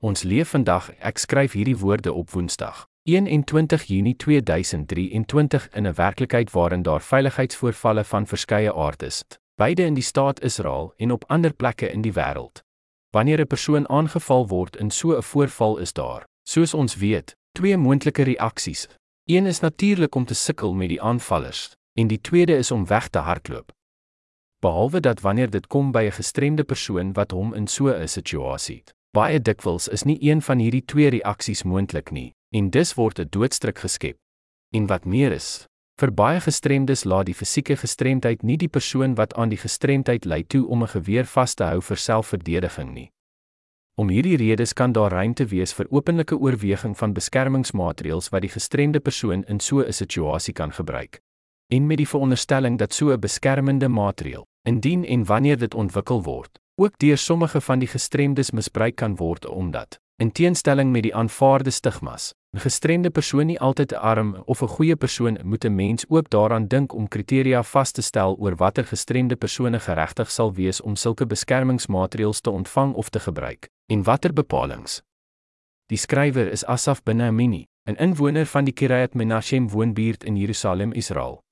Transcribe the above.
Ons leef vandag, ek skryf hierdie woorde op Woensdag, 21 Junie 2023 in 'n werklikheid waarin daar veiligheidsvoorvalle van verskeie aard is, beide in die staat Israel en op ander plekke in die wêreld. Wanneer 'n persoon aangeval word in so 'n voorval is daar, soos ons weet, twee moontlike reaksies. Een is natuurlik om te sukkel met die aanvallers, en die tweede is om weg te hardloop. Behalwe dat wanneer dit kom by 'n gestremde persoon wat hom in so 'n situasie, baie dikwels is nie een van hierdie twee reaksies moontlik nie, en dus word 'n doodstruk geskep. En wat meer is, vir baie gestremdes laat die fisieke gestremdheid nie die persoon wat aan die gestremdheid ly toe om 'n geweer vas te hou vir selfverdediging nie. Om hierdie redes kan daar ruimte wees vir openlike oorweging van beskermingsmaatreëls wat die gestremde persoon in so 'n situasie kan gebruik. En met die veronderstelling dat so 'n beskermende maatreel, indien en wanneer dit ontwikkel word, ook deur sommige van die gestremdes misbruik kan word omdat In teenstelling met die aanvaarde stigmas, 'n gestremde persoon nie altyd 'n arm of 'n goeie persoon moet 'n mens ook daaraan dink om kriteria vas te stel oor watter gestremde persone geregtig sal wees om sulke beskermingsmaatreëls te ontvang of te gebruik en watter bepalinge. Die skrywer is Asaf bin Amini, 'n inwoner van die Kiryat Menachem woonbuurt in Jerusalem, Israel.